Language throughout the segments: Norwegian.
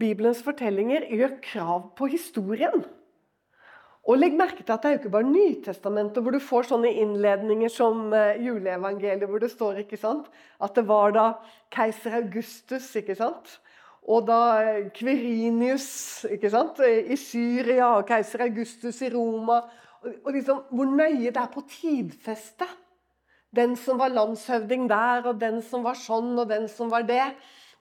Bibelens fortellinger gjør krav på historien. Og legg merke til at det er jo ikke bare Nytestamentet hvor du får sånne innledninger som uh, juleevangeliet, hvor det står ikke sant? at det var da keiser Augustus ikke sant? og da Kverinius ikke sant? i Syria og keiser Augustus i Roma. Og, liksom, Hvor nøye det er på tidfestet. Den som var landshøvding der, og den som var sånn, og den som var det.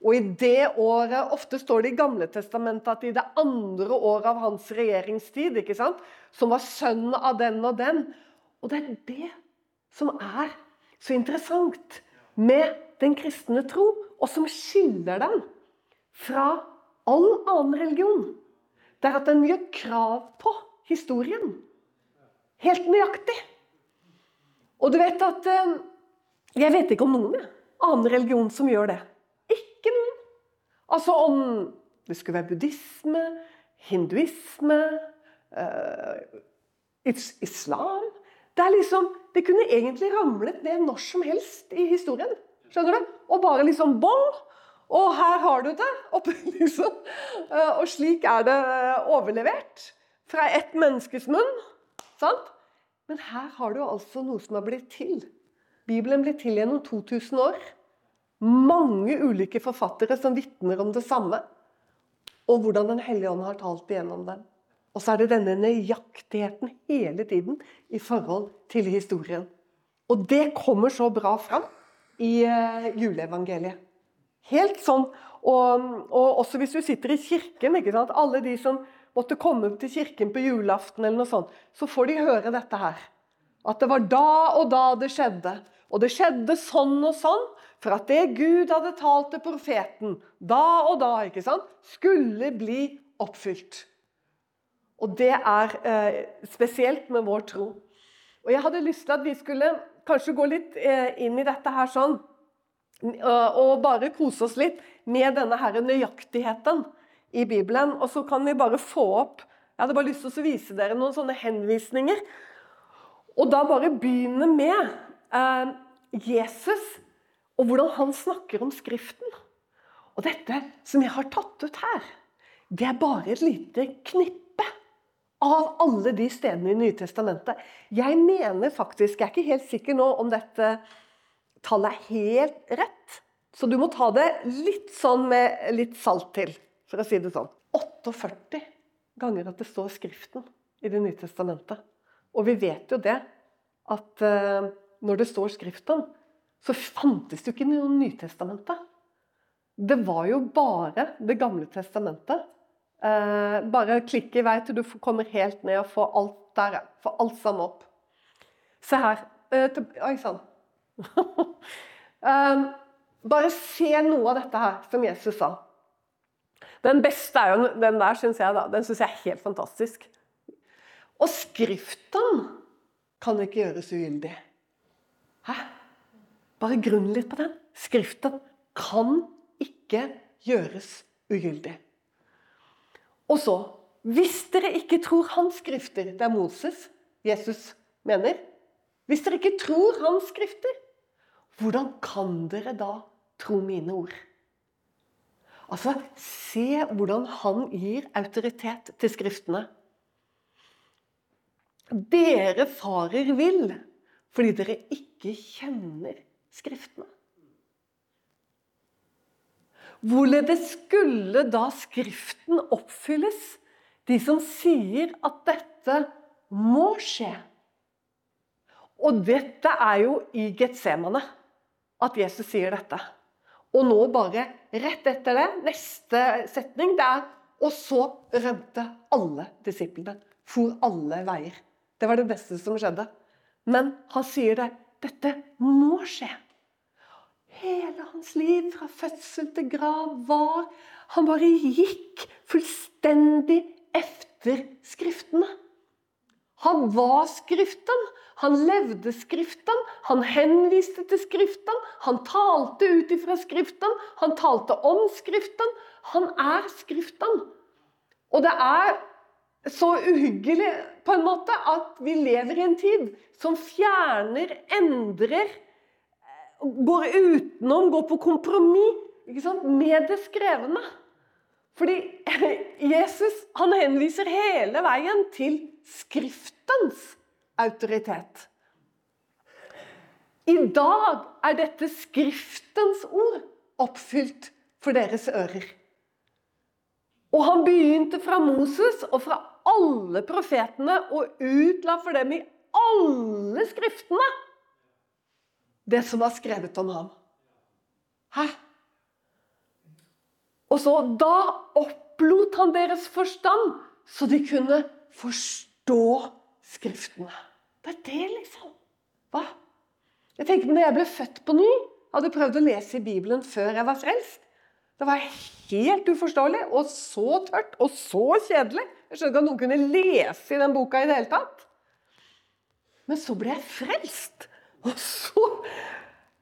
Og i det året, Ofte står det i Gamle testamentet at i det andre året av hans regjeringstid, ikke sant, som var sønnen av den og den. Og det er det som er så interessant med den kristne tro, og som skiller den fra all annen religion. Det er at den gjør krav på historien. Helt nøyaktig. Og du vet at eh, Jeg vet ikke om noen annen religion som gjør det. Ikke. Altså om det skulle være buddhisme, hinduisme, uh, islam Det er liksom, det kunne egentlig ramlet ned når som helst i historien. Skjønner du? Og bare liksom bong! Og her har du det! Og, liksom, uh, og slik er det overlevert. Fra ett menneskes munn. Sant? Men her har du altså noe som har blitt til. Bibelen ble til gjennom 2000 år mange ulike forfattere som vitner om det samme. Og hvordan Den hellige ånd har talt igjennom dem. Og så er det denne nøyaktigheten hele tiden i forhold til historien. Og det kommer så bra fram i uh, juleevangeliet. Helt sånn. Og, og, også hvis du sitter i kirken, ikke sant? alle de som måtte komme til kirken på julaften, eller noe sånt, så får de høre dette her. At det var da og da det skjedde. Og det skjedde sånn og sånn. For at det Gud hadde talt til profeten da og da, ikke sant, skulle bli oppfylt. Og det er eh, spesielt med vår tro. Og jeg hadde lyst til at vi skulle kanskje gå litt eh, inn i dette her sånn. Og bare kose oss litt med denne her nøyaktigheten i Bibelen. Og så kan vi bare få opp Jeg hadde bare lyst til å vise dere noen sånne henvisninger. Og da bare begynne med eh, Jesus og hvordan han snakker om Skriften. Og dette som jeg har tatt ut her, det er bare et lite knippe av alle de stedene i Nytestamentet. Jeg mener faktisk, jeg er ikke helt sikker nå om dette tallet er helt rett. Så du må ta det litt sånn med litt salt til, for å si det sånn. 48 ganger at det står Skriften i Det nye testamentet. Og vi vet jo det, at uh, når det står Skriften, så fantes det jo ikke noe Nytestamentet. Det var jo bare Det gamle testamentet. Eh, bare klikk i vei til du kommer helt ned og får alt der. Får alt sammen opp. Se her. Eh, oi sann. eh, bare se noe av dette her som Jesus sa. Den beste er jo den der, syns jeg. da. Den syns jeg er helt fantastisk. Og Skriften kan ikke gjøres ugyldig. Hæ? Bare grunn litt på den. Skriften kan ikke gjøres ugyldig. Og så Hvis dere ikke tror hans skrifter Det er Moses Jesus mener. Hvis dere ikke tror hans skrifter, hvordan kan dere da tro mine ord? Altså, Se hvordan han gir autoritet til Skriftene. Dere farer vill fordi dere ikke kjenner Skriftene. Hvorledes skulle da Skriften oppfylles, de som sier at dette må skje? Og dette er jo i Getsemane at Jesus sier dette. Og nå bare rett etter det, neste setning, det er Og så rømte alle disiplene. For alle veier. Det var det beste som skjedde. Men han sier det. Dette må skje. Hele hans liv, fra fødsel til grav, var Han bare gikk fullstendig efter Skriftene. Han var Skriften. Han levde Skriften. Han henviste til Skriften. Han talte ut ifra Skriften. Han talte om Skriften. Han er Skriften. Og det er så uhyggelig på en måte at vi lever i en tid som fjerner, endrer, går utenom, går på kompromiss med det skrevne. Fordi Jesus han henviser hele veien til Skriftens autoritet. I dag er dette Skriftens ord oppfylt for deres ører. Og han begynte fra Moses og fra alle profetene og utla for dem i alle skriftene det som var skrevet om ham. Hæ? Og så Da opplot han deres forstand, så de kunne forstå Skriftene. Det er det, liksom. Hva? Jeg tenker når jeg ble født på ny, hadde prøvd å lese i Bibelen før jeg var frelst. Det var helt uforståelig og så tørt og så kjedelig. Jeg skjønner ikke at noen kunne lese i den boka i det hele tatt. Men så ble jeg frelst. Og så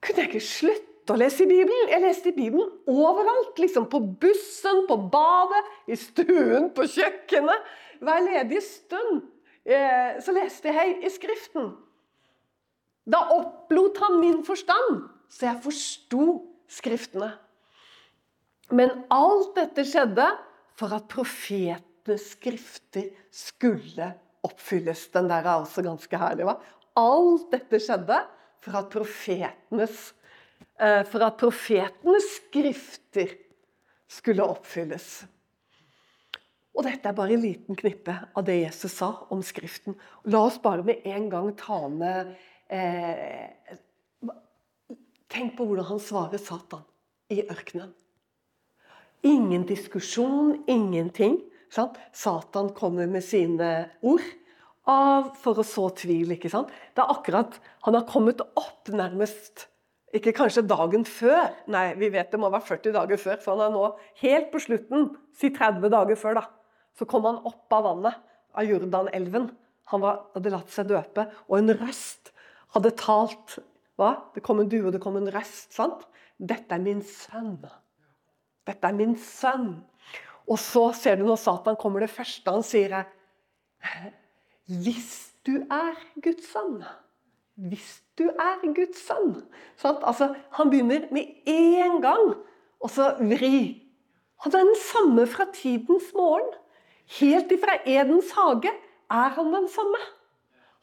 kunne jeg ikke slutte å lese i Bibelen. Jeg leste i Bibelen overalt. liksom På bussen, på badet, i stuen, på kjøkkenet. Hver ledige stund eh, så leste jeg i Skriften. Da opplot han min forstand, så jeg forsto Skriftene. Men alt dette skjedde for at profetenes skrifter skulle oppfylles. Den der er også ganske herlig. hva? Alt dette skjedde for at profetenes, eh, for at profetenes skrifter skulle oppfylles. Og dette er bare en liten knippe av det Jesus sa om Skriften. La oss bare med en gang ta med eh, Tenk på hvordan han svarer Satan i ørkenen. Ingen diskusjon, ingenting. Sant? Satan kommer med sine ord av for å så tvil. ikke sant? Det er akkurat Han har kommet opp nærmest Ikke kanskje dagen før, nei, vi vet det må være 40 dager før, for han er nå helt på slutten, si 30 dager før, da. Så kom han opp av vannet, av Jordanelven. Han var, hadde latt seg døpe, og en røst hadde talt. Hva? Det kom en due, og det kom en røst. sant? Dette er min sønn. Dette er min sønn. Og så ser du når Satan kommer, det første han sier, er Hvis du er Guds sønn. Hvis du er Guds sønn. Sånn, altså, han begynner med en gang og så vri. Han er den samme fra tidens morgen. Helt ifra Edens hage er han den samme.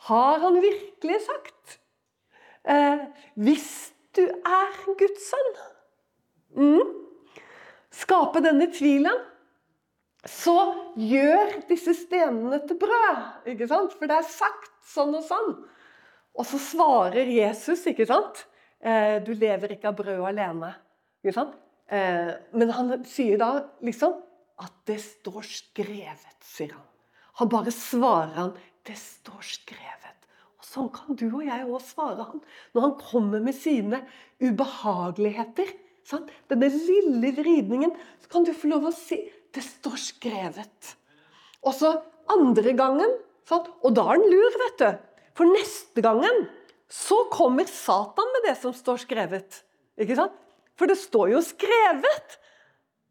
Har han virkelig sagt eh, Hvis du er Guds sønn mm skape denne tvilen, så gjør disse stenene til brød. ikke sant? For det er sagt sånn og sånn. Og så svarer Jesus, ikke sant? Eh, du lever ikke av brød alene. Ikke sant? Eh, men han sier da liksom at det står skrevet, sier han. Han bare svarer han, det står skrevet. Og Sånn kan du og jeg òg svare han når han kommer med sine ubehageligheter. Sant? Denne lille vridningen. Så kan du få lov å si Det står skrevet. Og så andre gangen sant? Og da er den lur, vet du. For neste gangen så kommer Satan med det som står skrevet. Ikke sant? For det står jo skrevet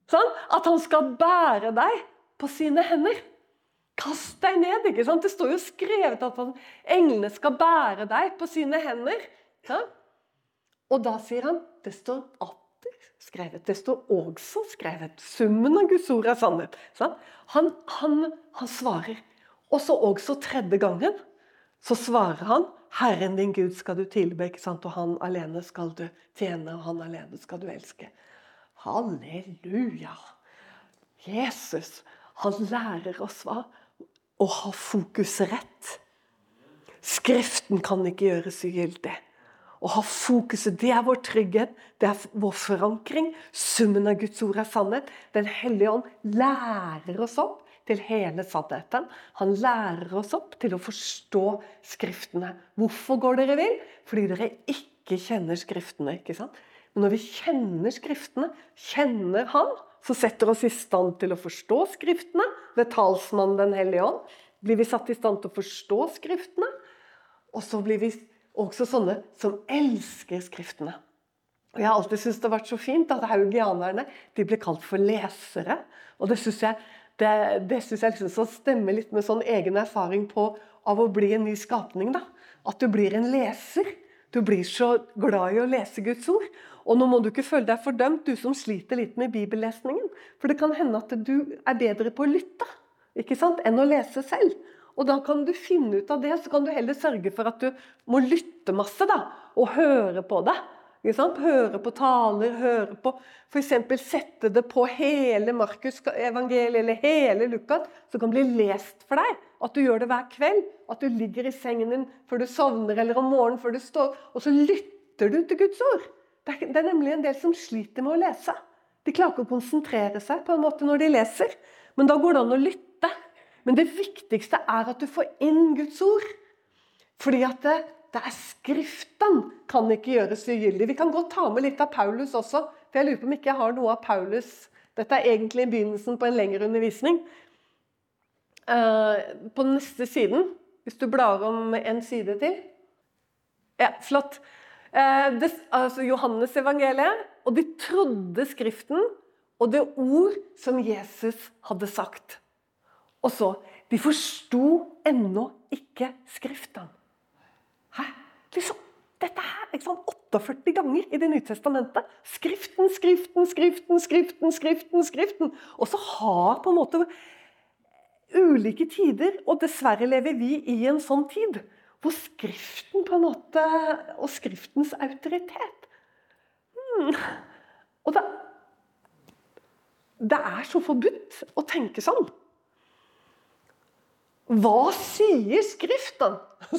sant? at han skal bære deg på sine hender. Kast deg ned. ikke sant? Det står jo skrevet at englene skal bære deg på sine hender. Sant? Og da sier han det står at skrevet. Det står også skrevet. Summen av Guds ord er sannhet. Han, han, han, svarer. Og så også tredje gangen så svarer han Herren din Gud skal du tilbe, og han alene skal du tjene, og han alene skal du elske. Halleluja! Jesus, han lærer oss hva? Å ha fokuset rett. Skriften kan ikke gjøres ugyldig. Å ha fokuset, det er vår trygghet, det er vår forankring. Summen av Guds ord er sannhet. Den hellige ånd lærer oss opp til hele sannheten. Han lærer oss opp til å forstå Skriftene. Hvorfor går dere vill? Fordi dere ikke kjenner Skriftene. ikke sant? Men når vi kjenner Skriftene, kjenner Han, så setter oss i stand til å forstå Skriftene ved talsmannen Den hellige ånd. Blir vi satt i stand til å forstå Skriftene, og så blir vi også sånne som elsker Skriftene. Og Jeg har alltid syntes det har vært så fint at haugianerne de ble kalt for lesere. Og det syns jeg, det, det synes jeg liksom stemmer litt med sånn egen erfaring på, av å bli en ny skapning. da. At du blir en leser. Du blir så glad i å lese Guds ord. Og nå må du ikke føle deg fordømt, du som sliter litt med bibellesningen. For det kan hende at du er bedre på å lytte ikke sant, enn å lese selv. Og da kan du finne ut av det, så kan du heller sørge for at du må lytte masse da, og høre på det. Høre på taler, høre på F.eks. sette det på hele Markus evangeliet eller hele Lukas, som kan bli lest for deg. At du gjør det hver kveld. At du ligger i sengen din før du sovner, eller om morgenen før du står, og så lytter du til Guds ord. Det er, det er nemlig en del som sliter med å lese. De klarer ikke å konsentrere seg på en måte når de leser. Men da går det an å lytte. Men det viktigste er at du får inn Guds ord. Fordi at det, det er Skriften kan ikke gjøres ugyldig. Vi kan godt ta med litt av Paulus også. for jeg lurer på om ikke jeg har noe av Paulus. Dette er egentlig begynnelsen på en lengre undervisning. Uh, på den neste siden, hvis du blar om en side til. Ja, flott. Uh, det, altså Johannes evangeliet. Og de trodde Skriften og det ord som Jesus hadde sagt. Og så De forsto ennå ikke Skriften. Hæ? Liksom, dette her liksom 48 ganger i Det nye testamentet. Skriften, Skriften, Skriften, Skriften, Skriften. skriften. Og så har på en måte ulike tider, og dessverre lever vi i en sånn tid, hvor Skriften på en måte Og Skriftens autoritet hmm. Og det, det er så forbudt å tenke sånn. Hva sier Skriften?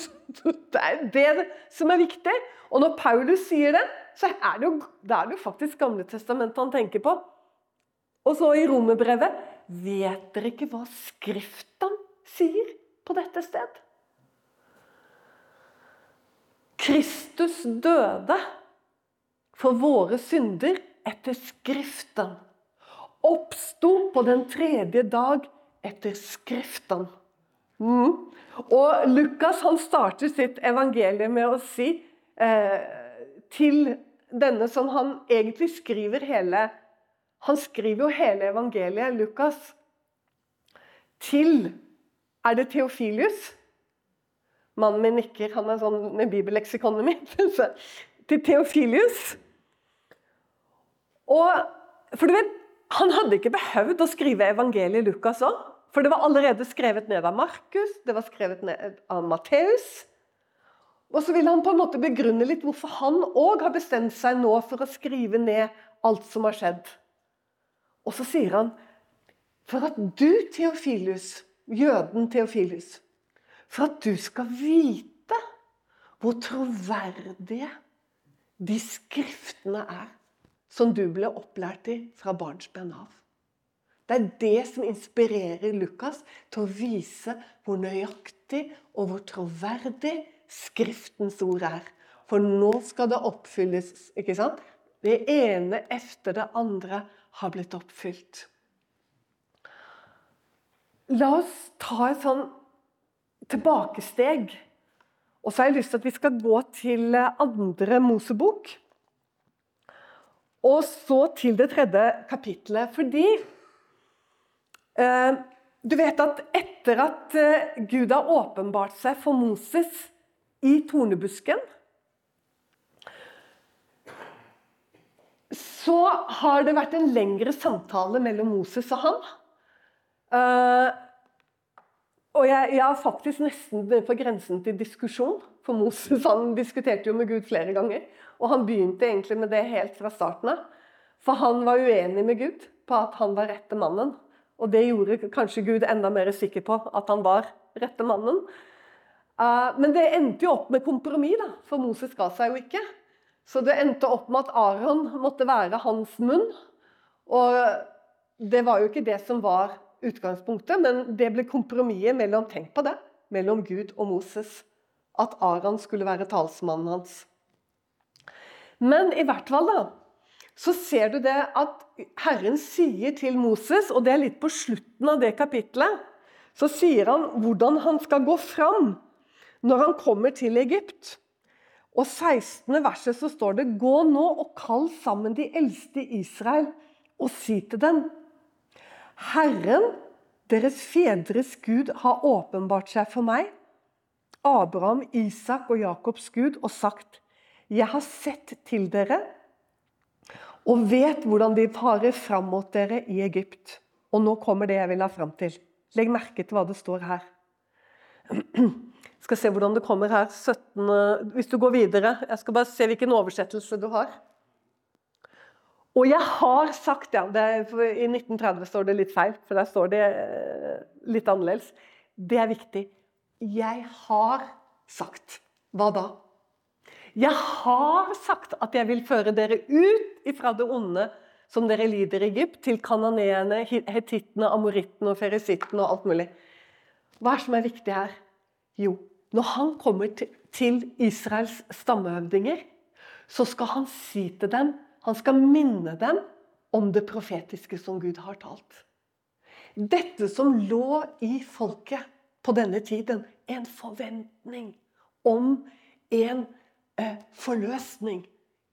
Det er det som er viktig. Og når Paulus sier det, så er det jo, det er jo faktisk Gamle testamentet han tenker på. Og så i romerbrevet Vet dere ikke hva Skriften sier på dette sted? Kristus døde for våre synder etter Skriften. Oppsto på den tredje dag etter Skriften. Mm. Og Lukas han starter sitt evangelium med å si eh, til denne som han egentlig skriver hele Han skriver jo hele evangeliet, Lukas, til Er det Theofilius? Mannen min nikker, han er sånn med bibelleksikonet mitt. til Theofilius. Og, for du vet, Han hadde ikke behøvd å skrive evangeliet Lukas òg. For det var allerede skrevet ned av Markus, det var skrevet ned av Matteus. Og så vil han på en måte begrunne litt hvorfor han òg har bestemt seg nå for å skrive ned alt som har skjedd. Og så sier han for at du, Theofilus, jøden Theofilus, for at du skal vite hvor troverdige de skriftene er som du ble opplært i fra barnsben av. Det er det som inspirerer Lukas til å vise hvor nøyaktig og hvor troverdig Skriftens ord er. For nå skal det oppfylles. ikke sant? Det ene efter det andre har blitt oppfylt. La oss ta et sånn tilbakesteg. Og så har jeg lyst til at vi skal gå til andre Mosebok. Og så til det tredje kapitlet. Fordi Eh, du vet at etter at eh, Gud har åpenbart seg for Moses i tornebusken Så har det vært en lengre samtale mellom Moses og han. Eh, og jeg, jeg er faktisk nesten på grensen til diskusjon. For Moses han diskuterte jo med Gud flere ganger. Og han begynte egentlig med det helt fra starten av. For han var uenig med Gud på at han var rette mannen. Og det gjorde kanskje Gud enda mer sikker på at han var rette mannen. Uh, men det endte jo opp med kompromiss, for Moses ga seg jo ikke. Så det endte opp med at Aron måtte være hans munn. Og det var jo ikke det som var utgangspunktet, men det ble kompromisset mellom tenk på det, mellom Gud og Moses. At Aron skulle være talsmannen hans. Men i hvert fall, da, så ser du det at Herren sier til Moses, og det er litt på slutten av det kapitlet, så sier han hvordan han skal gå fram når han kommer til Egypt. Og 16. verset så står det Gå nå og kall sammen de eldste i Israel, og si til dem Herren, deres fedres Gud, har åpenbart seg for meg, Abraham, Isak og Jakobs Gud, og sagt Jeg har sett til dere og vet hvordan de farer fram mot dere i Egypt. Og nå kommer det jeg vil ha fram til. Legg merke til hva det står her. Jeg skal se hvordan det kommer her. 17, hvis du går videre. Jeg skal bare se hvilken oversettelse du har. Og jeg har sagt ja, det, I 1930 står det litt feil, for der står det eh, litt annerledes. Det er viktig. Jeg har sagt. Hva da? Jeg har sagt at jeg vil føre dere ut ifra det onde som dere lider i Egypt, til kananeene, hetittene, amorittene og ferisittene og alt mulig. Hva er det som er viktig her? Jo, når han kommer til Israels stammehøvdinger, så skal han si til dem Han skal minne dem om det profetiske som Gud har talt. Dette som lå i folket på denne tiden, en forventning om en forløsning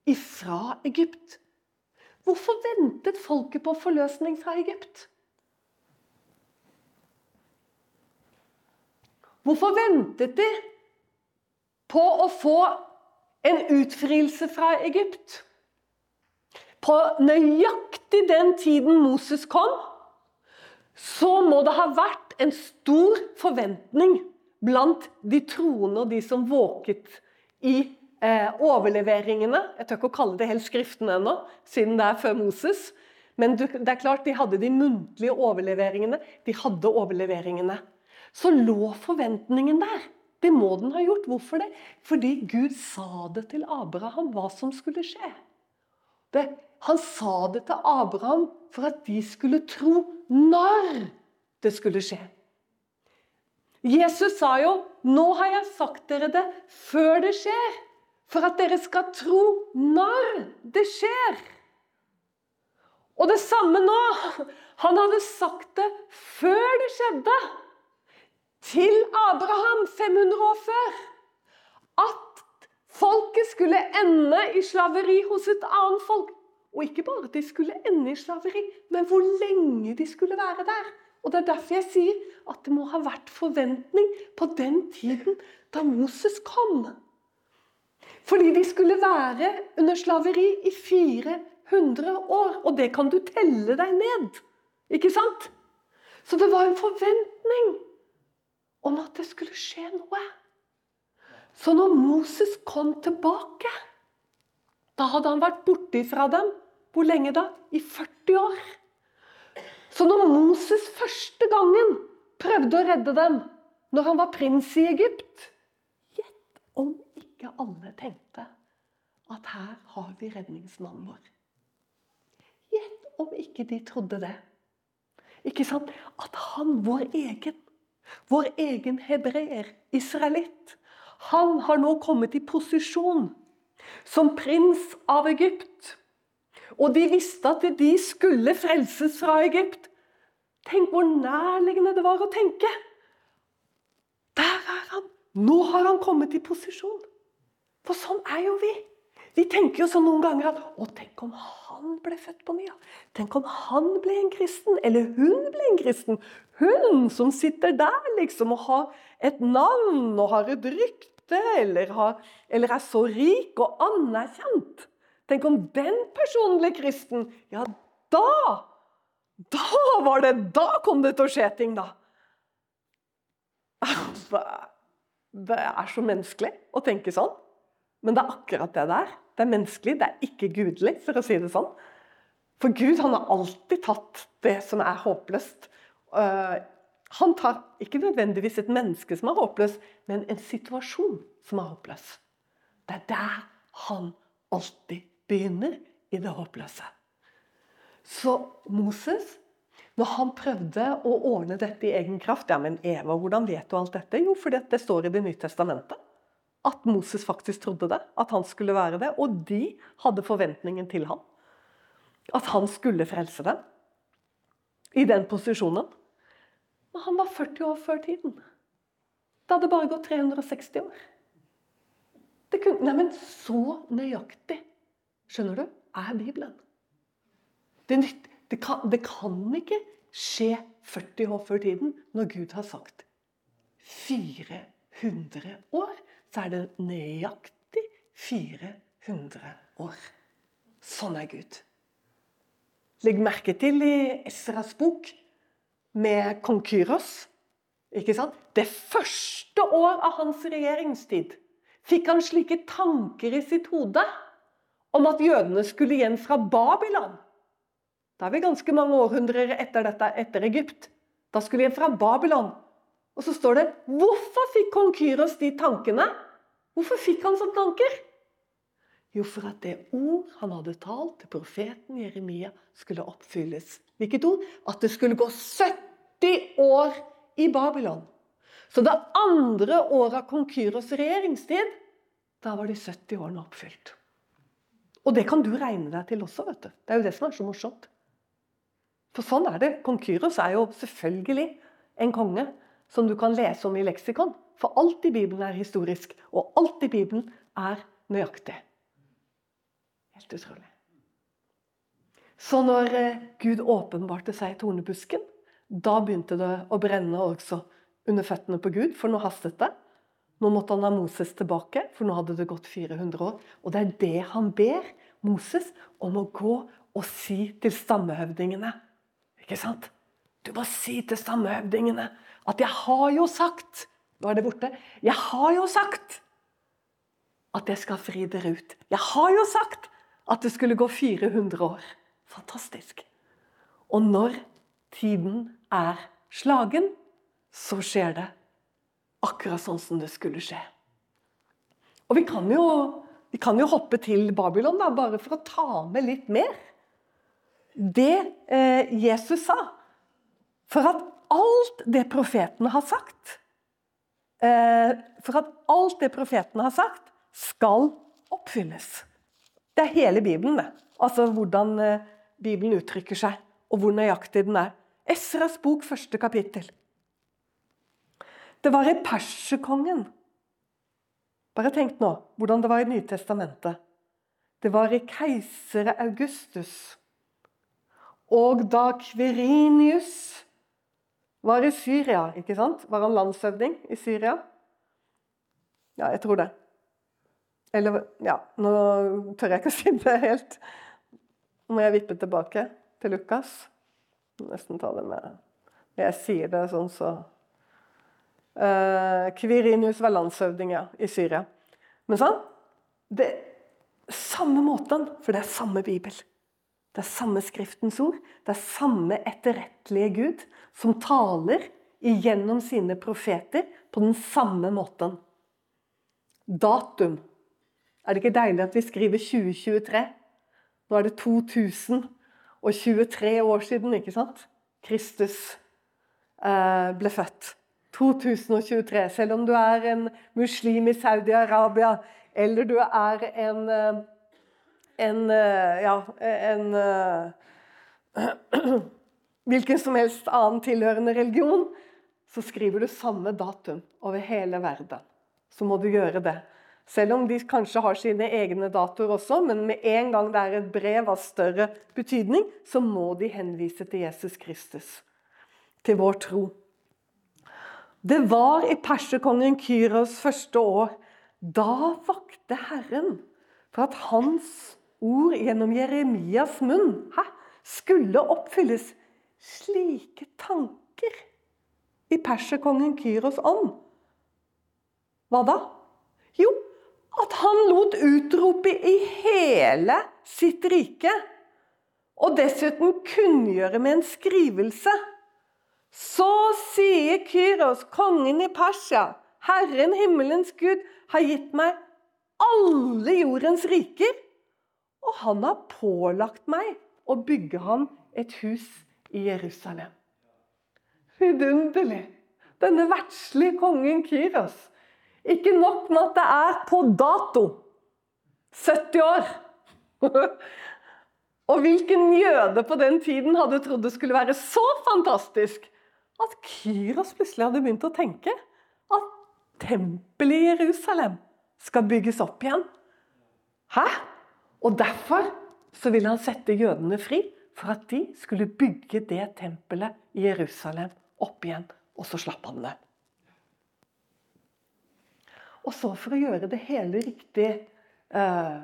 ifra Egypt. Hvorfor ventet folket på forløsning fra Egypt? Hvorfor ventet de på å få en utfrielse fra Egypt? På nøyaktig den tiden Moses kom, så må det ha vært en stor forventning blant de troende og de som våket i eh, overleveringene. Jeg tør ikke å kalle det helt Skriftene ennå, siden det er før Moses. Men det er klart, de hadde de muntlige overleveringene. De hadde overleveringene så lå forventningen der. Det må den ha gjort. Hvorfor det? Fordi Gud sa det til Abraham hva som skulle skje. Det, han sa det til Abraham for at de skulle tro når det skulle skje. Jesus sa jo 'Nå har jeg sagt dere det før det skjer', for at dere skal tro når det skjer. Og det samme nå. Han hadde sagt det før det skjedde til Abraham 500 år før at folket skulle ende i slaveri hos et annet folk. Og ikke bare at de skulle ende i slaveri, men hvor lenge de skulle være der. Og Det er derfor jeg sier at det må ha vært forventning på den tiden da Moses kom. Fordi de skulle være under slaveri i 400 år. Og det kan du telle deg ned. Ikke sant? Så det var en forventning om at det skulle skje noe. Så når Moses kom tilbake, da hadde han vært borte fra dem. Hvor lenge da? I 40 år. Så når Moses første gangen prøvde å redde dem, når han var prins i Egypt Gjett om ikke alle tenkte at her har vi redningsmannen vår. Gjett om ikke de trodde det. Ikke sant? At han, vår egen, vår egen hebreer, israelitt, han har nå kommet i posisjon som prins av Egypt. Og de visste at de skulle frelses fra Egypt. Tenk hvor nærliggende det var å tenke. Der er han! Nå har han kommet i posisjon. For sånn er jo vi. Vi tenker jo sånn noen ganger at Å, tenk om han ble født på ny. Tenk om han ble en kristen. Eller hun ble en kristen. Hun som sitter der liksom og har et navn og har et rykte, eller, har, eller er så rik og anerkjent. Tenk om den personen ble kristen. Ja, da Da var det Da kom det til å skje ting, da. Det er så menneskelig å tenke sånn. Men det er akkurat det det er. Det er menneskelig, det er ikke gudelig, for å si det sånn. For Gud han har alltid tatt det som er håpløst. Uh, han tar ikke nødvendigvis et menneske som er håpløst, men en situasjon som er håpløs. Det er der han alltid begynner, i det håpløse. Så Moses, når han prøvde å ordne dette i egen kraft Ja, men Eva, hvordan vet du alt dette? Jo, fordi det står i Det nye testamentet at Moses faktisk trodde det, at han skulle være det. Og de hadde forventningen til ham. At han skulle frelse dem. I den posisjonen. Men han var 40 år før tiden. Det hadde bare gått 360 år. Det kunne, nei, men så nøyaktig, skjønner du, er Bibelen. Det, det, kan, det kan ikke skje 40 år før tiden når Gud har sagt 400 år så er det nøyaktig 400 år. Sånn er Gud. Legg merke til i Esras bok med kong Kyros. Ikke sant? Det første år av hans regjeringstid fikk han slike tanker i sitt hode om at jødene skulle igjen fra Babylon. Da er vi ganske mange århundrer etter dette, etter Egypt. Da skulle igjen fra Babylon. Og så står det Hvorfor fikk kong Kyros de tankene? Hvorfor fikk han sånne tanker? Jo, for at det ord han hadde talt til profeten Jeremia, skulle oppfylles. Hvilket ord? At det skulle gå 70 år i Babylon. Så det andre året av kong Kyros regjeringstid, da var de 70 årene oppfylt. Og det kan du regne deg til også, vet du. Det er jo det som er så morsomt. For sånn er det. Kong Kyros er jo selvfølgelig en konge som du kan lese om i leksikon. For alt i Bibelen er historisk, og alt i Bibelen er nøyaktig. Helt utrolig. Så når eh, Gud åpenbarte seg i tornebusken, da begynte det å brenne også under føttene på Gud, for nå hastet det. Nå måtte han ha Moses tilbake, for nå hadde det gått 400 år. Og det er det han ber Moses om å gå og si til stammehøvdingene. Ikke sant? Du må si til stammehøvdingene at 'jeg har jo sagt' Nå er det borte. 'Jeg har jo sagt' at jeg skal fri dere ut. Jeg har jo sagt at det skulle gå 400 år. Fantastisk. Og når tiden er slagen, så skjer det akkurat sånn som det skulle skje. Og vi kan jo, vi kan jo hoppe til Babylon, da, bare for å ta med litt mer. Det eh, Jesus sa. For at alt det profetene har sagt eh, For at alt det profetene har sagt, skal oppfylles. Det er hele Bibelen, det. Altså hvordan eh, Bibelen uttrykker seg, og hvor nøyaktig den er. Esras bok, første kapittel. Det var i perserkongen. Bare tenk nå hvordan det var i Nytestamentet. Det var i keisere Augustus. Og da Kverinius var i Syria, ikke sant? Var han landshøvding i Syria? Ja, jeg tror det. Eller Ja, nå tør jeg ikke å si det helt. Nå må jeg vippe tilbake til Lukas. Nesten ta det med Jeg sier det sånn, så Uh, Kvirinius var landshøvding ja, i Syria. Men sånn, det samme måten, for det er samme bibel. Det er samme Skriftens ord. Det er samme etterrettelige Gud som taler igjennom sine profeter på den samme måten. Datum. Er det ikke deilig at vi skriver 2023? Nå er det 2023 år siden, ikke sant? Kristus uh, ble født. 2023. Selv om du er en muslim i Saudi-Arabia, eller du er en, eh, en eh, Ja, en eh, Hvilken som helst annen tilhørende religion, så skriver du samme datum over hele verden. Så må du gjøre det. Selv om de kanskje har sine egne datoer også, men med en gang det er et brev av større betydning, så må de henvise til Jesus Kristus. Til vår tro. Det var i perserkongen Kyros første år. Da vakte Herren for at hans ord gjennom Jeremias munn hæ, skulle oppfylles. Slike tanker i perserkongen Kyros ånd. Hva da? Jo, at han lot utrope i hele sitt rike. Og dessuten kunngjøre med en skrivelse så sier Kyros, kongen i Persia, Herren himmelens Gud, har gitt meg alle jordens riker, og han har pålagt meg å bygge ham et hus i Jerusalem. Vidunderlig! Denne verdslige kongen Kyros. Ikke nok med at det er på dato 70 år. og hvilken jøde på den tiden hadde trodd det skulle være så fantastisk at Kyros plutselig hadde begynt å tenke at tempelet i Jerusalem skal bygges opp igjen. Hæ? Og derfor så ville han sette jødene fri for at de skulle bygge det tempelet i Jerusalem opp igjen. Og så slapp han det. Og så for å gjøre det hele riktig eh,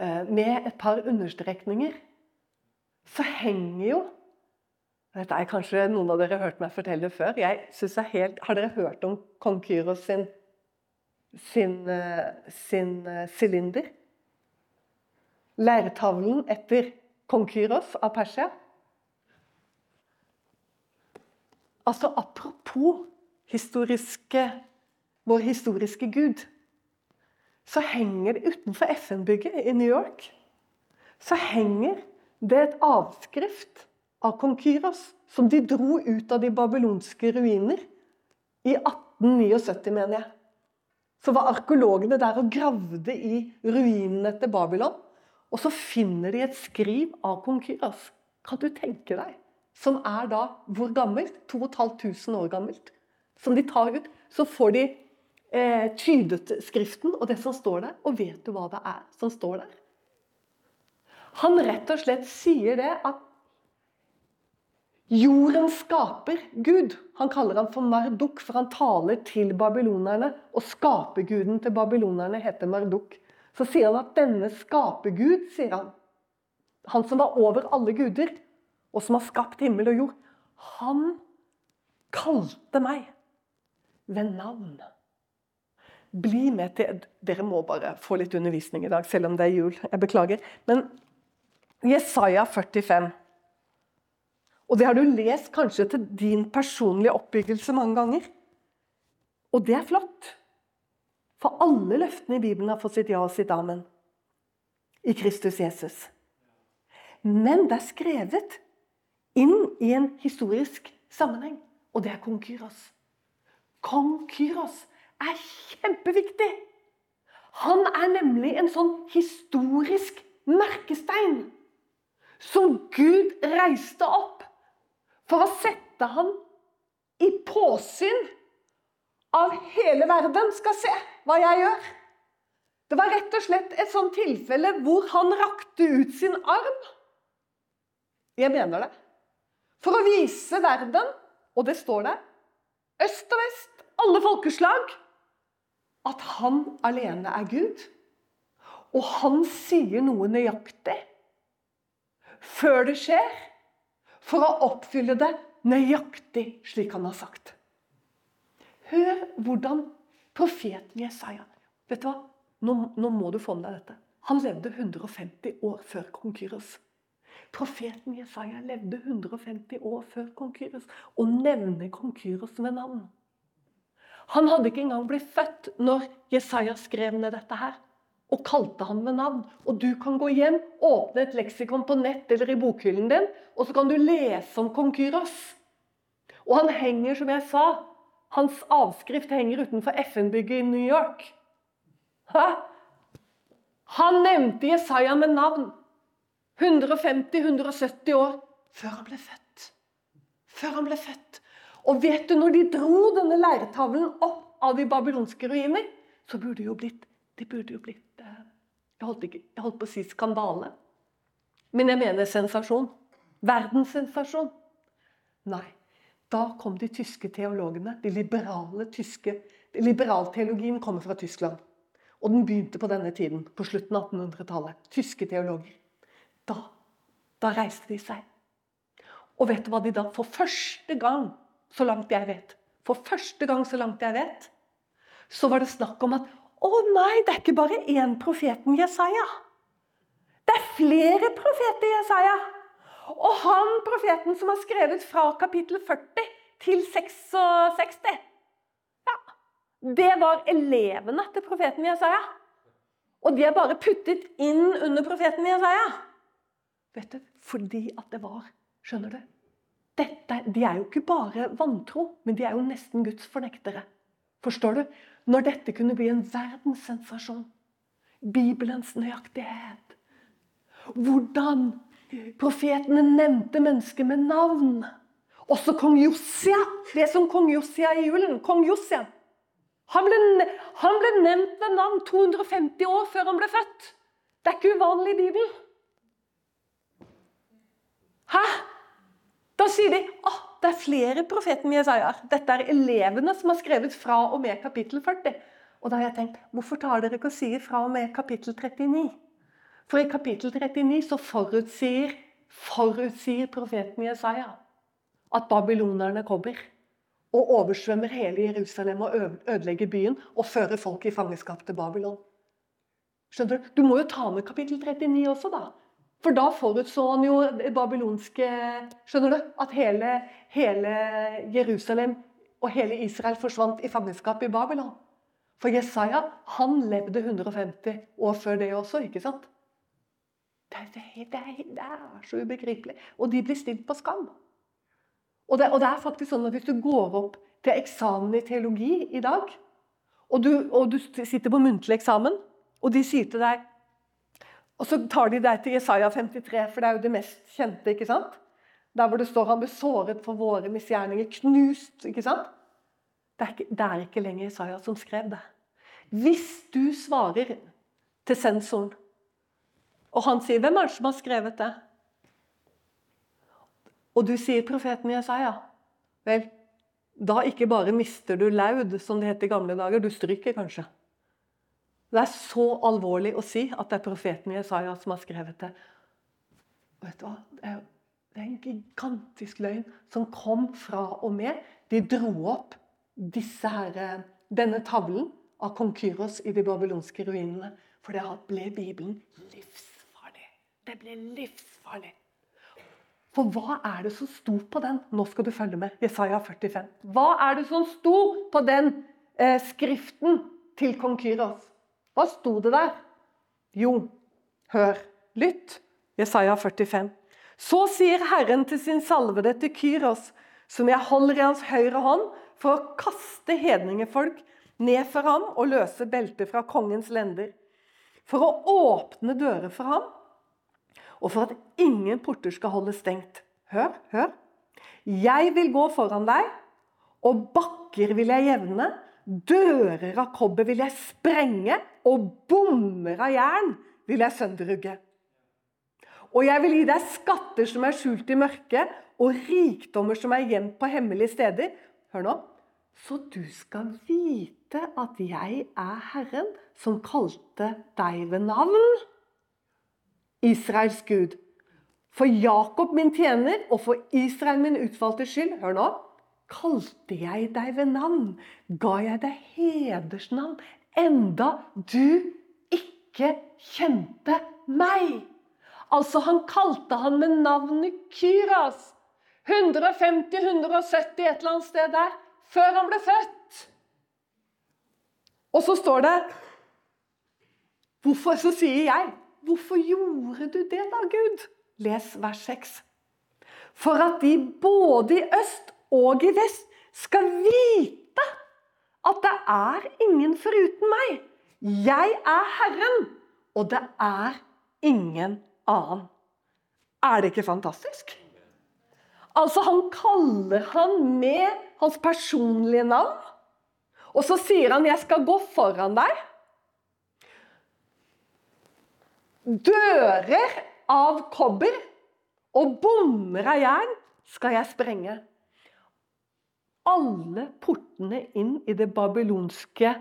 eh, med et par understrekninger, så henger jo Dette er kanskje noen av dere har hørt meg fortelle før. Jeg synes jeg helt, Har dere hørt om kong Kyros sin, sin, eh, sin eh, sylinder? Leirtavlen etter kong Kyros av Persia? Altså apropos historiske, vår historiske gud, så henger det utenfor FN-bygget i New York så henger det et avskrift av kong Kyros, som de dro ut av de babylonske ruiner i 1879, mener jeg. Så var arkeologene der og gravde i ruinene etter Babylon. Og så finner de et skriv av kong Kyras. Kan du tenke deg? Som er da hvor gammelt? 2500 år gammelt. Som de tar ut. Så får de eh, tydet skriften og det som står der. Og vet du hva det er som står der? Han rett og slett sier det at Jorden skaper Gud. Han kaller han for Marduk, for han taler til babylonerne. Og skaperguden til babylonerne heter Marduk. Så sier han at denne skapergud, sier han, han som var over alle guder, og som har skapt himmel og jord, han kalte meg ved navn. Bli med til Dere må bare få litt undervisning i dag, selv om det er jul. Jeg beklager. Men Jesaja 45. Og det har du lest kanskje til din personlige oppbyggelse mange ganger. Og det er flott. For alle løftene i Bibelen har fått sitt ja og sitt amen i Kristus Jesus. Men det er skrevet inn i en historisk sammenheng, og det er kong Kyros. Kong Kyros er kjempeviktig. Han er nemlig en sånn historisk merkestein som Gud reiste opp for å sette ham i påsyn av hele verden skal se hva jeg gjør. Det var rett og slett et sånt tilfelle hvor han rakte ut sin arm. Jeg mener det. For å vise verden, og det står der, øst og vest, alle folkeslag, at han alene er Gud. Og han sier noe nøyaktig før det skjer, for å oppfylle det nøyaktig slik han har sagt. Hør hvordan profeten Jesaja Vet du hva? Nå, nå må du få med deg dette. Han levde 150 år før kong Kyros. Profeten Jesaja levde 150 år før kong Kyros og nevner kong Kyros ved navn. Han hadde ikke engang blitt født når Jesaja skrev ned dette her og kalte han med navn. Og du kan gå hjem, åpne et leksikon på nett eller i bokhyllen din, og så kan du lese om kong Kyros. Og han henger, som jeg sa, hans avskrift henger utenfor FN-bygget i New York. Hæ? Han nevnte Jesaja med navn 150-170 år før han ble født. Før han ble født. Og vet du, når de dro denne leirtavlen opp av de babylonske ruiner, så burde det jo blitt det burde jo blitt eh, jeg holdt, ikke, jeg holdt på å si skandale. Men jeg mener sensasjon. Verdenssensasjon. Nei. Da kom de tyske teologene. De liberale tyske Liberalteologien kommer fra Tyskland. Og den begynte på denne tiden, på slutten av 1800-tallet. Tyske teologer. Da, da reiste de seg. Og vet du hva de da For første gang, så langt jeg vet, for første gang så langt jeg vet, så var det snakk om at å nei, det er ikke bare én profeten Jesaja. Det er flere profeter Jesaja. Og han profeten som har skrevet fra kapittel 40 til 66 ja, Det var elevene til profeten Jesaja. Og de er bare puttet inn under profeten Jesaja. Vet du, Fordi at det var Skjønner du? Dette, de er jo ikke bare vantro, men de er jo nesten Guds fornektere. Forstår du? når dette kunne bli en verdenssensasjon. Bibelens nøyaktighet. Hvordan profetene nevnte mennesker med navn. Også kong Josia. Det som kong Josia i julen. Kong Josia. Han ble, han ble nevnt ved navn 250 år før han ble født. Det er ikke uvanlig i Bibelen. Hæ? Da sier de at det er flere profeten Jesaja. Dette er elevene som har skrevet fra og med kapittel 40. Og da har jeg tenkt, hvorfor tar dere ikke og sier fra og med kapittel 39? For i kapittel 39 så forutsier, forutsier profeten Jesaja at babylonerne kommer og oversvømmer hele Jerusalem og ødelegger byen og fører folk i fangenskap til Babylon. Skjønner Du Du må jo ta med kapittel 39 også, da. For da forutså han jo det babylonske Skjønner du? At hele, hele Jerusalem og hele Israel forsvant i fangenskap i Babylon. For Jesaja han levde 150 år før det også, ikke sant? Det, det, er, det er så ubegripelig. Og de blir stilt på skam. Og det, og det, er faktisk sånn at Hvis du går opp til eksamen i teologi i dag, og du, og du sitter på muntlig eksamen, og de sier til deg Og så tar de deg til Jesaja 53, for det er jo det mest kjente. ikke sant? Der hvor det står 'Han ble såret for våre misgjerninger', knust. ikke sant? Det er ikke, det er ikke lenger Jesaja som skrev det. Hvis du svarer til sensoren, og han sier 'Hvem er det som har skrevet det?' Og du sier profeten Jesaja. Vel, da ikke bare mister du laud, som det het i gamle dager, du stryker kanskje. Det er så alvorlig å si at det er profeten Jesaja som har skrevet det. Vet du hva? Det er, en gigantisk løgn som kom fra og med de dro opp her, denne tavlen av kong Kyros i de babylonske ruinene. For det ble Bibelen livsfarlig. Det blir livsfarlig. For hva er det som sto på den? Nå skal du følge med. Jesaja 45. Hva er det som sto på den eh, skriften til kong Kyros? Hva sto det der? Jo, hør, lytt. Jesaja 45. Så sier Herren til sin salvede til Kyros, som jeg holder i hans høyre hånd, for å kaste hedningefolk ned for ham og løse beltet fra kongens lender. For å åpne dører for ham og for at ingen porter skal holde stengt. Hør, hør. Jeg vil gå foran deg, og bakker vil jeg jevne. Dører av kobber vil jeg sprenge, og bommer av jern vil jeg sønderrugge. Og jeg vil gi deg skatter som er skjult i mørket, og rikdommer som er gjemt på hemmelige steder. Hør nå. Så du skal vite at jeg er Herren som kalte deg ved navn. Israels Gud. For Jakob min tjener og for Israel min utvalgte skyld, hør nå, kalte jeg deg ved navn, ga jeg deg hedersnavn, enda du ikke kjente meg. Altså, han kalte han med navnet Kyras. 150-170 et eller annet sted der, før han ble født. Og så står det Hvorfor så sier jeg Hvorfor gjorde du det da, Gud? Les vers 6. For at de både i øst og i vest skal vite at det er ingen foruten meg. Jeg er Herren, og det er ingen annen. Er det ikke fantastisk? Altså, han kaller han med hans personlige navn. Og så sier han 'jeg skal gå foran deg'. Dører av kobber og bommer av jern skal jeg sprenge. Alle portene inn i det babylonske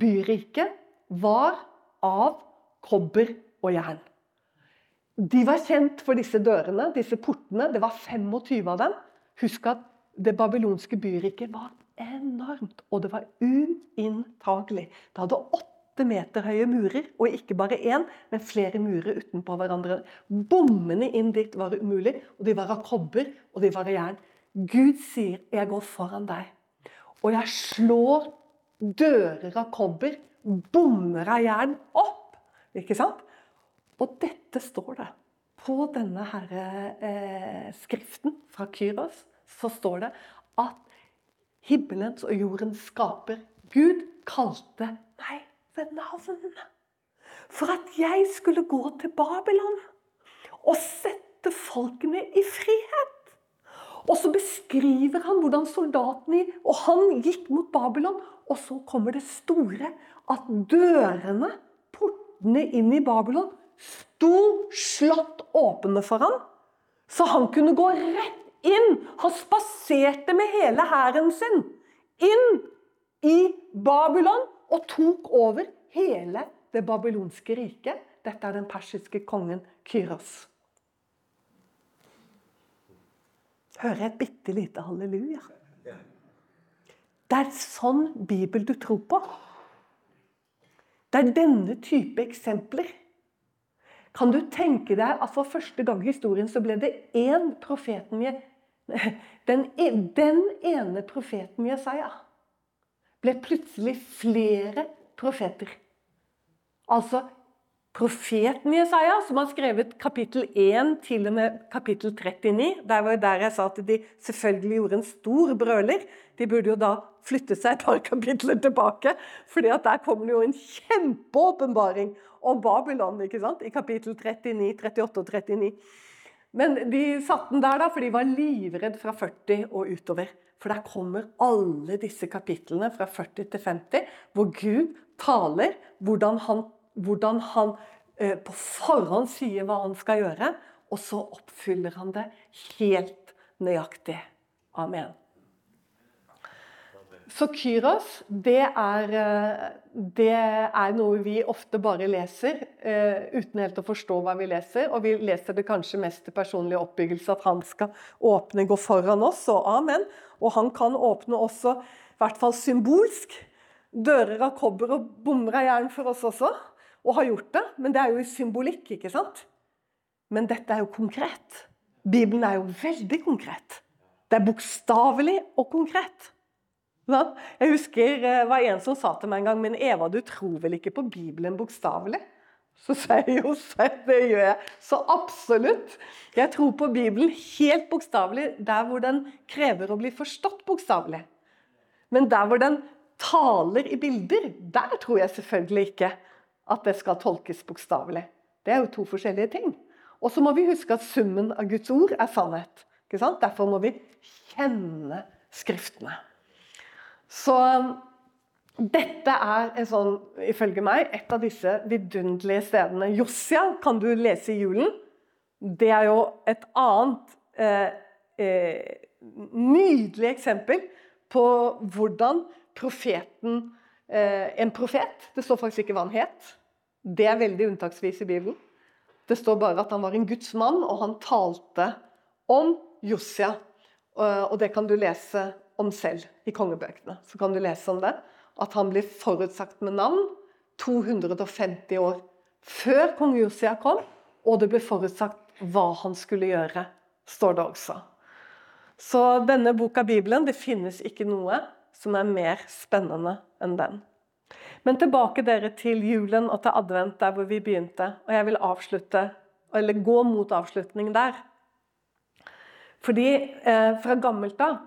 byriket var av kobber og jern. De var kjent for disse dørene, disse portene. Det var 25 av dem. Husk at det babylonske byriket var enormt, og det var uinntagelig. Det hadde åtte åtte meter høye murer, og ikke bare én, men flere murer utenpå hverandre. Bommene inn dit var umulig, og de var av kobber og de var av jern. Gud sier 'jeg går foran deg', og jeg slår dører av kobber, bommer av jern, opp. Ikke sant? Og dette står det. På denne her, eh, skriften fra Kyros så står det at himmelens og jordens skaper Gud kalte meg ved navn. For at jeg skulle gå til Babylon og sette folkene i frihet. Og så beskriver han hvordan soldatene Og han gikk mot Babylon. Og så kommer det store at dørene, portene inn i Babylon, sto slått åpne for han. Så han kunne gå rett inn. Han spaserte med hele hæren sin inn i Babylon og tok over hele det babylonske riket. Dette er den persiske kongen Kyros. Hører jeg et bitte lite halleluja? Det er sånn Bibel du tror på. Det er denne type eksempler. Kan du tenke deg at for første gang i historien så ble det én profeten den, e, den ene profeten Jesaja ble plutselig flere profeter. Altså profeten Jesaja, som har skrevet kapittel 1 til og med kapittel 39. Der var der jeg sa at de selvfølgelig gjorde en stor brøler. De burde jo da flytte seg et par kapitler tilbake, fordi at der kommer det jo en kjempeåpenbaring om Babylon ikke sant? i kapittel 39, 38 og 39. Men de satte den der da, for de var livredd fra 40 og utover. For der kommer alle disse kapitlene fra 40 til 50, hvor Gud taler hvordan han, hvordan han eh, på forhånd sier hva han skal gjøre, og så oppfyller han det helt nøyaktig. Amen. Så Kyros, det er, eh, det er, noe vi ofte bare leser uh, uten helt å forstå hva vi leser. Og vi leser det kanskje mest til personlig oppbyggelse, at han skal åpne, gå foran oss. Og amen. Og han kan åpne også, i hvert fall symbolsk, dører av kobber og bommer av jern for oss også. Og har gjort det. Men det er jo i symbolikk, ikke sant? Men dette er jo konkret. Bibelen er jo veldig konkret. Det er bokstavelig og konkret. Jeg husker det var en som sa til meg en gang Men Eva, du tror vel ikke på Bibelen bokstavelig? Så sa jeg jo det gjør jeg. Så absolutt. Jeg tror på Bibelen helt bokstavelig der hvor den krever å bli forstått bokstavelig. Men der hvor den taler i bilder, der tror jeg selvfølgelig ikke at det skal tolkes bokstavelig. Det er jo to forskjellige ting. Og så må vi huske at summen av Guds ord er sannhet. Derfor må vi kjenne Skriftene. Så dette er en sånn, ifølge meg et av disse vidunderlige stedene. Jossia kan du lese i julen. Det er jo et annet eh, eh, nydelig eksempel på hvordan profeten eh, En profet Det står faktisk ikke hva han het. Det er veldig unntaksvis i Bibelen. Det står bare at han var en Guds mann, og han talte om Jossia. Og det kan du lese om selv i kongebøkene. Så kan du lese om det. At han blir forutsagt med navn 250 år før kong Josia kom. Og det ble forutsagt hva han skulle gjøre, står det også. Så denne boka Bibelen, det finnes ikke noe som er mer spennende enn den. Men tilbake dere til julen og til advent, der hvor vi begynte. Og jeg vil avslutte, eller gå mot avslutning der. Fordi eh, fra gammelt av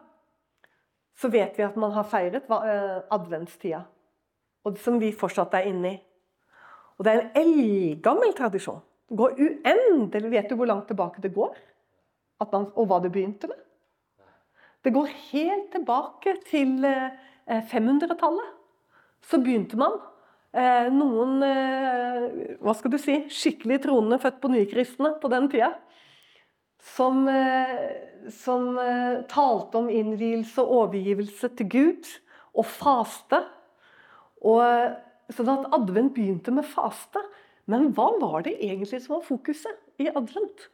så vet vi at man har feiret eh, adventstida. Og som vi fortsatt er inne i. Og det er en eldgammel tradisjon. Det går uendelig Vet du hvor langt tilbake det går? Man, og hva det begynte med? Det går helt tilbake til 500-tallet. Eh, så begynte man. Eh, noen hva skal du si, skikkelig troende født på nykristne på den tida som, eh, som eh, talte om innvielse og overgivelse til Gud, og faste. Og, sånn at advent begynte med faste. Men hva var det egentlig som var fokuset i advent?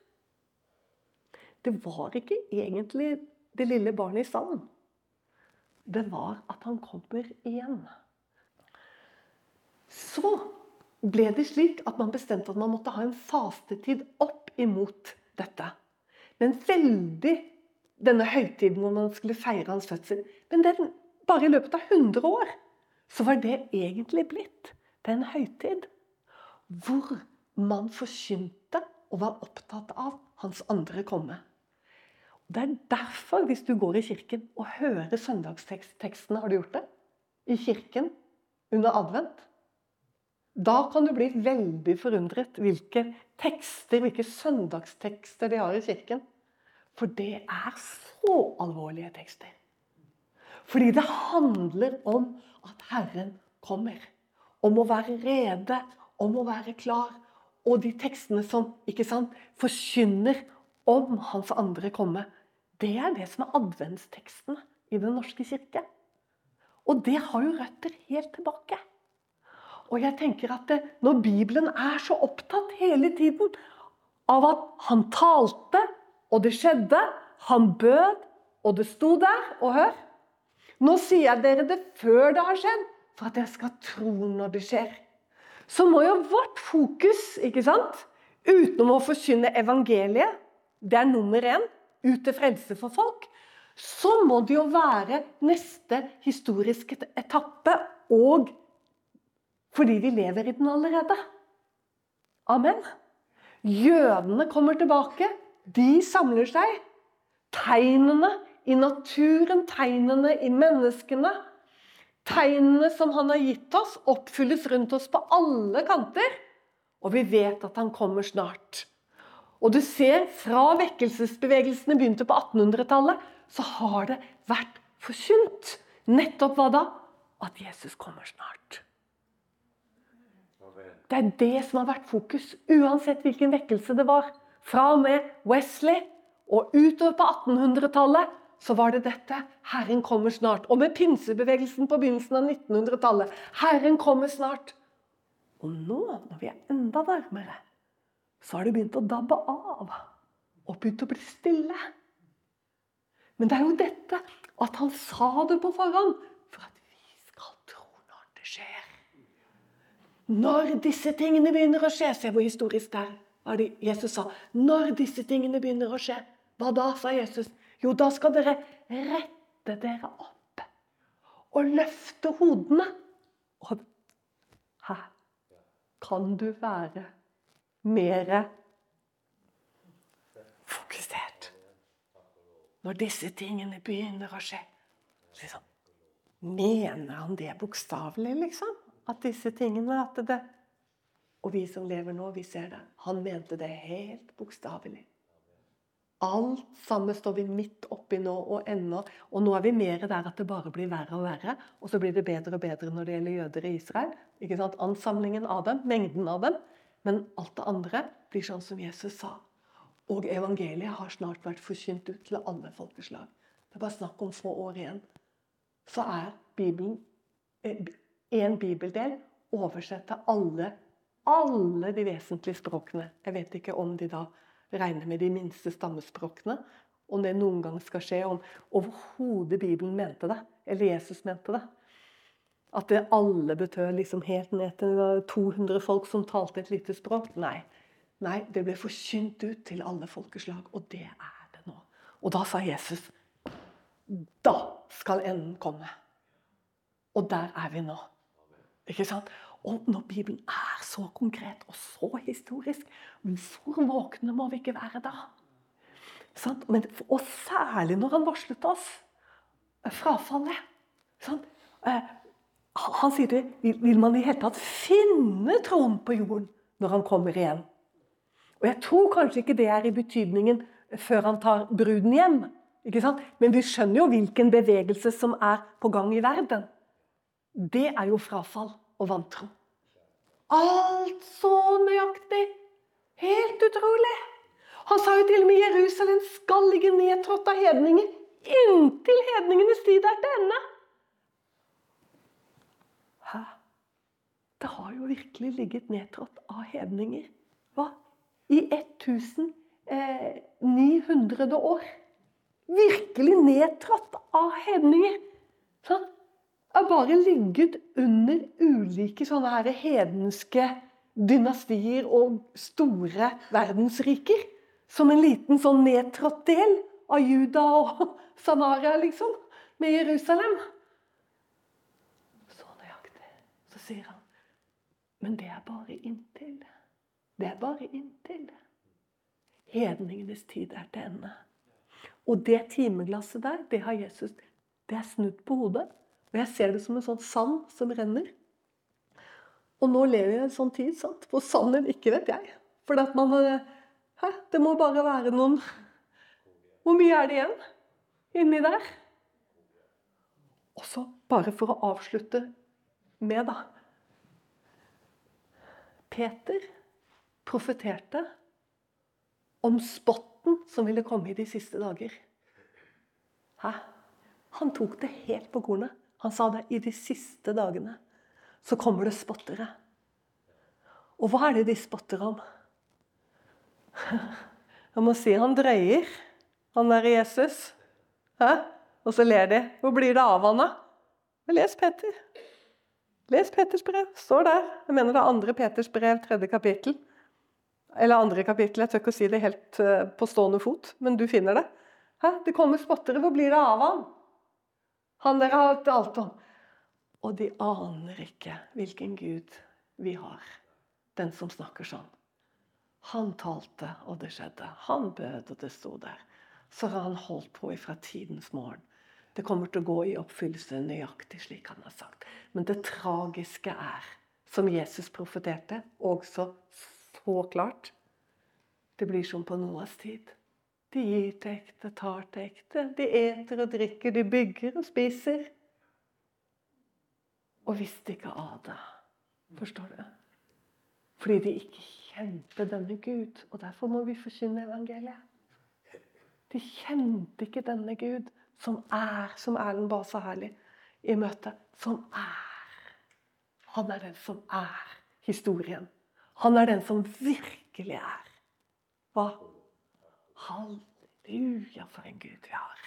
Det var ikke egentlig det lille barnet i salen. Det var at han kommer igjen. Så ble det slik at man bestemte at man måtte ha en fastetid opp imot dette. Men veldig denne høytiden hvor man skulle feire hans fødsel. Men den, bare i løpet av 100 år så var det egentlig blitt den høytid hvor man forkynte og var opptatt av hans andre komme. Det er derfor, hvis du går i kirken og hører søndagstekstene Har du gjort det? I kirken under advent. Da kan du bli veldig forundret hvilke tekster, hvilke søndagstekster de har i kirken. For det er så alvorlige tekster. Fordi det handler om at Herren kommer. Om å være rede, om å være klar. Og de tekstene som ikke sant, forkynner om Hans andre komme, det er det som er adventstekstene i Den norske kirke. Og det har jo røtter helt tilbake. Og jeg tenker at det, Når Bibelen er så opptatt hele tiden av at han talte, og det skjedde, han bød, og det sto der Og hør Nå sier jeg dere det før det har skjedd, for at dere skal tro når det skjer. Så må jo vårt fokus, ikke sant, utenom å forkynne evangeliet, det er nummer én, ut til frelse for folk, så må det jo være neste historiske etappe og fordi vi lever i den allerede. Amen. Jødene kommer tilbake. De samler seg. Tegnene i naturen, tegnene i menneskene, tegnene som han har gitt oss, oppfylles rundt oss på alle kanter. Og vi vet at han kommer snart. Og du ser, fra vekkelsesbevegelsene begynte på 1800-tallet, så har det vært forkynt. Nettopp hva da? At Jesus kommer snart. Det er det som har vært fokus, uansett hvilken vekkelse det var. Fra og med Wesley og utover på 1800-tallet så var det dette. Herren kommer snart. Og med pinsebevegelsen på begynnelsen av 1900-tallet. Herren kommer snart. Og nå, når vi er enda nærmere, så har det begynt å dabbe av. Og begynt å bli stille. Men det er jo dette at han sa det på forhånd for at vi skal tro når det skjer. Når disse tingene begynner å skje Se hvor historisk det er. Det Jesus sa. Når disse tingene begynner å skje. Hva da, sa Jesus. Jo, da skal dere rette dere opp. Og løfte hodene. Og Hæ? kan du være mer fokusert. Når disse tingene begynner å skje. Liksom, mener han det bokstavelig, liksom? At disse tingene at det, Og vi som lever nå, vi ser det. Han mente det helt bokstavelig. Alt sammen står vi midt oppi nå og ennå. Og nå er vi mer der at det bare blir verre og verre. Og så blir det bedre og bedre når det gjelder jøder i Israel. Ikke sant? Ansamlingen av dem, mengden av dem. Men alt det andre blir sånn som Jesus sa. Og evangeliet har snart vært forkynt ut til alle folkeslag. Det er bare snakk om få år igjen. Så er Bibelen en bibeldel oversette alle, alle de vesentlige språkene. Jeg vet ikke om de da regner med de minste stammespråkene. Om det noen gang skal skje, om overhodet Bibelen mente det, eller Jesus mente det. At det alle betød liksom helt ned til 200 folk som talte et lite språk. Nei. Nei, det ble forkynt ut til alle folkeslag, og det er det nå. Og da sa Jesus Da skal enden komme. Og der er vi nå. Ikke sant? Og når Bibelen er så konkret og så historisk, hvor våkne må vi ikke være da? Men, og særlig når han varslet oss frafallet. Sånn? Eh, han sier det Vil man i hele tatt finne troen på jorden når han kommer igjen? Og Jeg tror kanskje ikke det er i betydningen før han tar bruden hjem. Men vi skjønner jo hvilken bevegelse som er på gang i verden det er jo frafall og vantro. Alt så nøyaktig! Helt utrolig! Han sa jo til og med Jerusalem skal ligge nedtrådt av hedninger inntil hedningenes tid er til ende. Hæ? Det har jo virkelig ligget nedtrådt av hedninger. Hva? I 1900 eh, år. Virkelig nedtrådt av hedninger. Sånn? Har bare ligget under ulike sånne her hedenske dynastier og store verdensriker. Som en liten sånn nedtrådt del av Juda og Samaria, liksom. Med Jerusalem. Så nøyaktig. Så sier han Men det er bare inntil. Det er bare inntil. Hedningenes tid er til ende. Og det timeglasset der, det har Jesus det er snudd på hodet. Og jeg ser det som en sånn sand som renner. Og nå lever jeg i en sånn tid sant? hvor sanden ikke vet jeg. For at man eh, hæ, Det må bare være noen Hvor mye er det igjen inni der? Og så, bare for å avslutte med, da Peter profeterte om spotten som ville komme i de siste dager. Hæ? Han tok det helt på kornet. Han sa det i de siste dagene. så kommer det spottere. Og hva er det de spotter om? Jeg må si han drøyer, han der Jesus. Hæ? Og så ler de. Hvor blir det av han da? Les Peter. Les Peters brev. Står der. Jeg mener det er andre Peters brev, tredje kapittel. Eller andre kapittel. Jeg tør ikke å si det helt eh, på stående fot, men du finner det. Hæ? Det kommer spottere. Hvor blir det av han? Han dere har hatt alt om. Og de aner ikke hvilken Gud vi har. Den som snakker sånn. Han talte, og det skjedde. Han bød, og det sto der. Så har han holdt på ifra tidens morgen. Det kommer til å gå i oppfyllelse nøyaktig slik han har sagt. Men det tragiske er, som Jesus profeterte, også så klart Det blir som på Noas tid. De gir til ekte, tar til ekte. De eter og drikker, de bygger og spiser. Og visste ikke av det. Forstår du? Fordi de ikke kjente denne Gud. Og derfor må vi forkynne evangeliet. De kjente ikke denne Gud som er, som Erlend ba så herlig i møtet, som er. Han er den som er historien. Han er den som virkelig er. Hva? Halleluja, for en Gud vi har.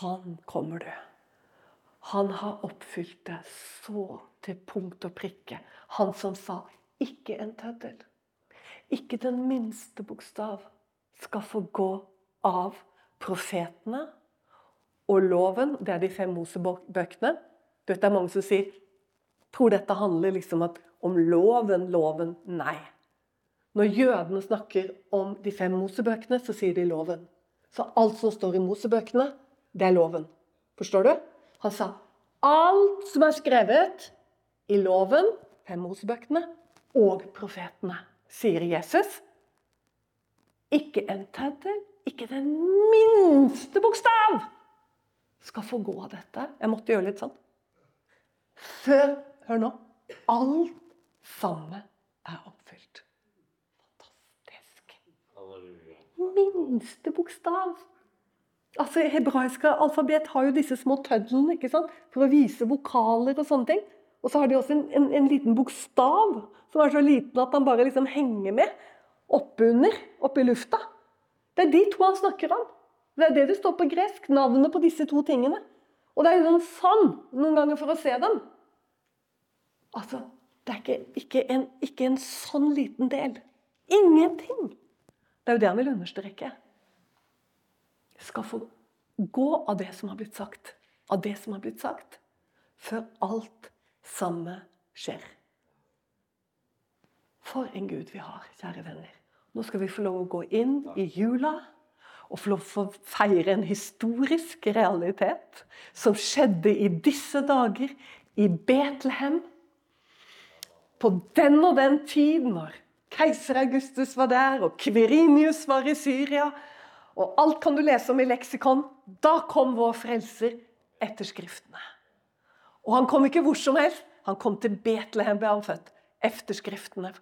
Han kommer, du. Han har oppfylt det så til punkt og prikke. Han som sa 'ikke en tøddel'. Ikke den minste bokstav skal få gå av profetene og loven, det er de fem Mosebøkene. Det er mange som sier tror dette handler liksom om loven, loven. Nei. Når jødene snakker om de fem Mosebøkene, så sier de loven. Så alt som står i Mosebøkene, det er loven. Forstår du? Han sa alt som er skrevet i loven, fem Mosebøkene, og profetene, sier Jesus. Ikke en tøddel, ikke den minste bokstav skal få gå av dette. Jeg måtte gjøre litt sånn. Før Hør nå. Alt sammen er oppfylt. Fantastisk. Minste bokstav. Altså, Hebraiske alfabet har jo disse små tødlene ikke sant? for å vise vokaler og sånne ting. Og så har de også en, en, en liten bokstav som er så liten at han bare liksom henger med oppunder, oppe i lufta. Det er de to han snakker om. Det er det det står på gresk. Navnet på disse to tingene. Og det er jo sånn noen ganger for å se dem. Altså, Det er ikke, ikke, en, ikke en sånn liten del. Ingenting. Det er jo det han vil understreke. Skal få gå av det som har blitt sagt. Av det som har blitt sagt. Før alt samme skjer. For en Gud vi har, kjære venner. Nå skal vi få lov å gå inn i jula og få lov å feire en historisk realitet som skjedde i disse dager i Betlehem. På den og den tid, når keiser Augustus var der, og Kverinius var i Syria. Og alt kan du lese om i leksikon. Da kom vår frelser etter Skriftene. Og han kom ikke hvor som helst. Han kom til Betlehem, ble han født. Efter Skriftene.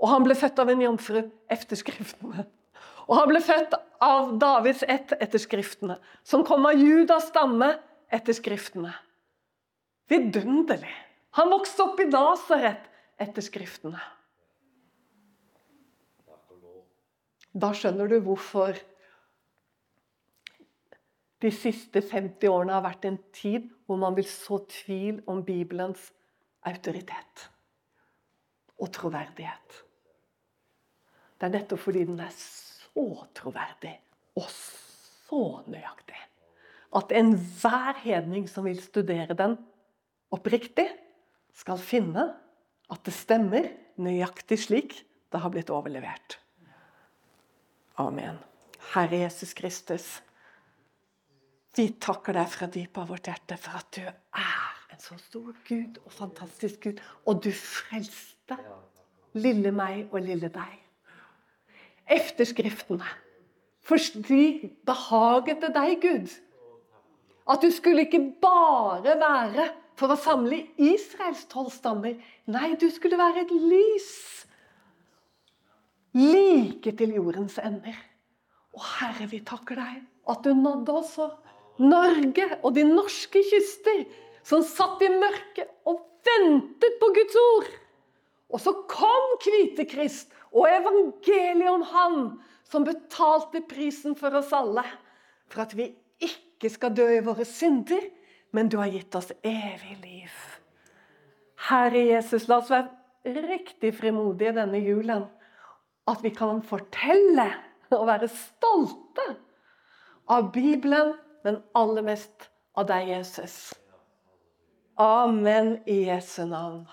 Og han ble født av en jomfru etter Skriftene. Og han ble født av Davids ett etter Skriftene. Som kom av Judas stamme etter Skriftene. Vidunderlig. Han vokste opp i Nasaret etter Skriftene. Da skjønner du hvorfor de siste 50 årene har vært en tid hvor man vil så tvil om Bibelens autoritet og troverdighet. Det er nettopp fordi den er så troverdig og så nøyaktig at enhver hedning som vil studere den oppriktig, skal finne at det stemmer nøyaktig slik det har blitt overlevert. Amen. Herre Jesus Kristus, vi takker deg fra dypet av vårt hjerte for at du er en så stor Gud og fantastisk Gud. Og du frelste lille meg og lille deg. Efter Skriftene. Fordi behaget det deg, Gud. At du skulle ikke bare være for å samle Israels tolv stammer. Nei, du skulle være et lys. Like til jordens ender. Og Herre, vi takker deg at du nådde også Norge og de norske kyster som satt i mørket og ventet på Guds ord. Og så kom Kvitekrist og evangeliet om Han som betalte prisen for oss alle. For at vi ikke skal dø i våre synder, men du har gitt oss evig liv. Herre Jesus, la oss være riktig frimodige denne julen. At vi kan fortelle og være stolte av Bibelen, men aller mest av deg, Jesus. Amen i Jesu navn.